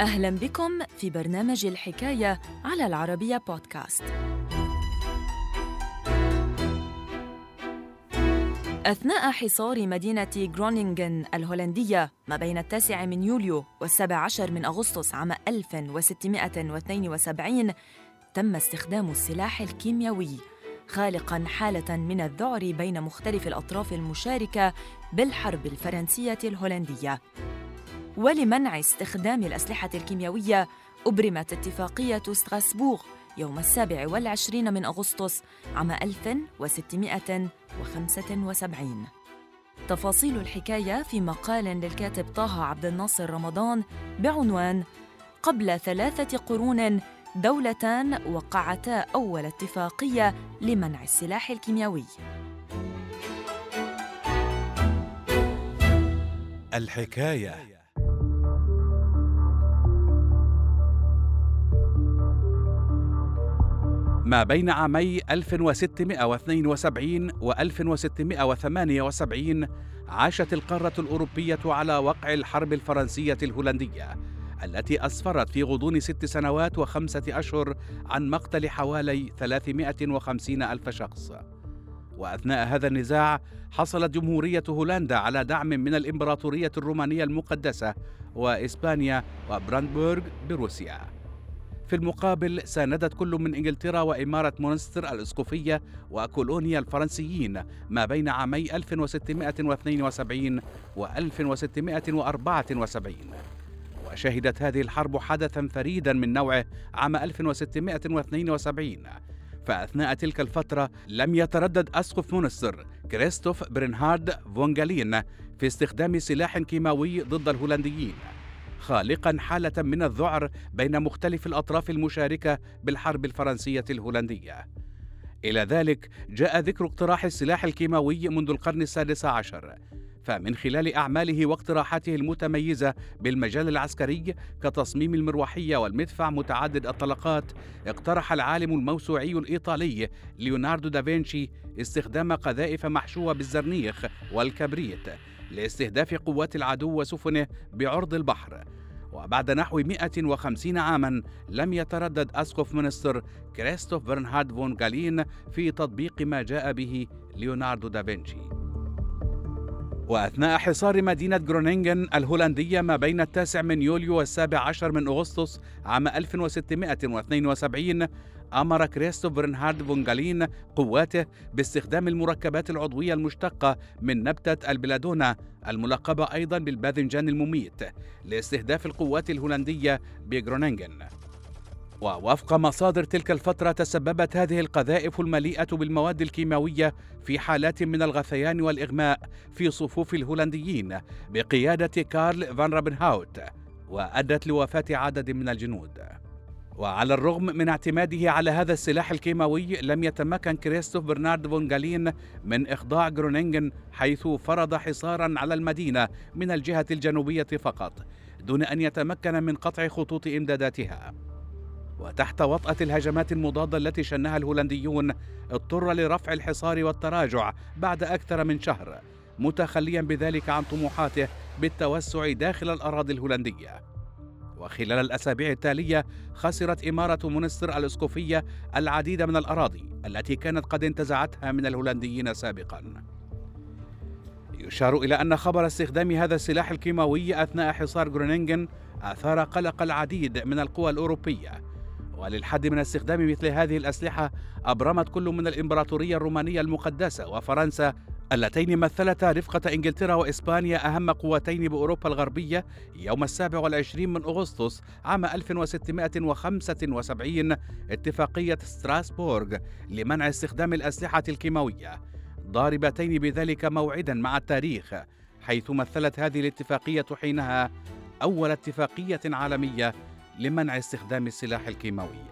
أهلا بكم في برنامج الحكاية على العربية بودكاست. أثناء حصار مدينة غرونينغن الهولندية ما بين التاسع من يوليو والسابع عشر من أغسطس عام 1672 تم استخدام السلاح الكيميائي خالقا حالة من الذعر بين مختلف الأطراف المشاركة بالحرب الفرنسية الهولندية. ولمنع استخدام الأسلحة الكيميائية. أبرمت اتفاقية ستراسبورغ يوم السابع والعشرين من أغسطس عام 1675 تفاصيل الحكاية في مقال للكاتب طه عبد الناصر رمضان بعنوان قبل ثلاثة قرون دولتان وقعتا أول اتفاقية لمنع السلاح الكيميائي. الحكاية. ما بين عامي 1672 و 1678 عاشت القارة الأوروبية على وقع الحرب الفرنسية الهولندية التي أسفرت في غضون ست سنوات وخمسة أشهر عن مقتل حوالي 350 ألف شخص. وأثناء هذا النزاع حصلت جمهورية هولندا على دعم من الإمبراطورية الرومانية المقدسة وإسبانيا وبراندبورغ بروسيا. في المقابل ساندت كل من إنجلترا وإمارة مونستر الاسقفيه وكولونيا الفرنسيين ما بين عامي 1672 و 1674 وشهدت هذه الحرب حدثا فريدا من نوعه عام 1672 فأثناء تلك الفترة لم يتردد أسقف مونستر كريستوف برنهارد فونغالين في استخدام سلاح كيماوي ضد الهولنديين. خالقا حالة من الذعر بين مختلف الأطراف المشاركة بالحرب الفرنسية الهولندية. إلى ذلك جاء ذكر اقتراح السلاح الكيماوي منذ القرن السادس عشر، فمن خلال أعماله واقتراحاته المتميزة بالمجال العسكري كتصميم المروحية والمدفع متعدد الطلقات، اقترح العالم الموسوعي الإيطالي ليوناردو دافنشي استخدام قذائف محشوة بالزرنيخ والكبريت لاستهداف قوات العدو وسفنه بعرض البحر. وبعد نحو 150 عاما لم يتردد أسقف منستر كريستوف برنهارد فون غالين في تطبيق ما جاء به ليوناردو دافنشي. وأثناء حصار مدينة غرونينغن الهولندية ما بين التاسع من يوليو والسابع عشر من أغسطس عام 1672 أمر كريستوف برنهارد فونغالين قواته باستخدام المركبات العضوية المشتقة من نبتة البلادونا الملقبة أيضا بالباذنجان المميت لاستهداف القوات الهولندية بغرونينغن ووفق مصادر تلك الفترة تسببت هذه القذائف المليئة بالمواد الكيماوية في حالات من الغثيان والإغماء في صفوف الهولنديين بقيادة كارل فان رابنهاوت وأدت لوفاة عدد من الجنود. وعلى الرغم من اعتماده على هذا السلاح الكيماوي لم يتمكن كريستوف برنارد فونغالين من إخضاع غرونينغن حيث فرض حصارا على المدينة من الجهة الجنوبية فقط دون أن يتمكن من قطع خطوط إمداداتها. وتحت وطأة الهجمات المضادة التي شنها الهولنديون اضطر لرفع الحصار والتراجع بعد أكثر من شهر متخليا بذلك عن طموحاته بالتوسع داخل الأراضي الهولندية. وخلال الأسابيع التالية خسرت إمارة مونستر الإسكوفية العديد من الأراضي التي كانت قد انتزعتها من الهولنديين سابقا. يشار إلى أن خبر استخدام هذا السلاح الكيماوي أثناء حصار غرونينغن أثار قلق العديد من القوى الأوروبية وللحد من استخدام مثل هذه الأسلحة أبرمت كل من الإمبراطورية الرومانية المقدسة وفرنسا اللتين مثلتا رفقة إنجلترا وإسبانيا أهم قوتين بأوروبا الغربية يوم السابع والعشرين من أغسطس عام 1675 اتفاقية ستراسبورغ لمنع استخدام الأسلحة الكيماوية. ضاربتين بذلك موعدا مع التاريخ حيث مثلت هذه الاتفاقية حينها أول اتفاقية عالمية لمنع استخدام السلاح الكيماوي.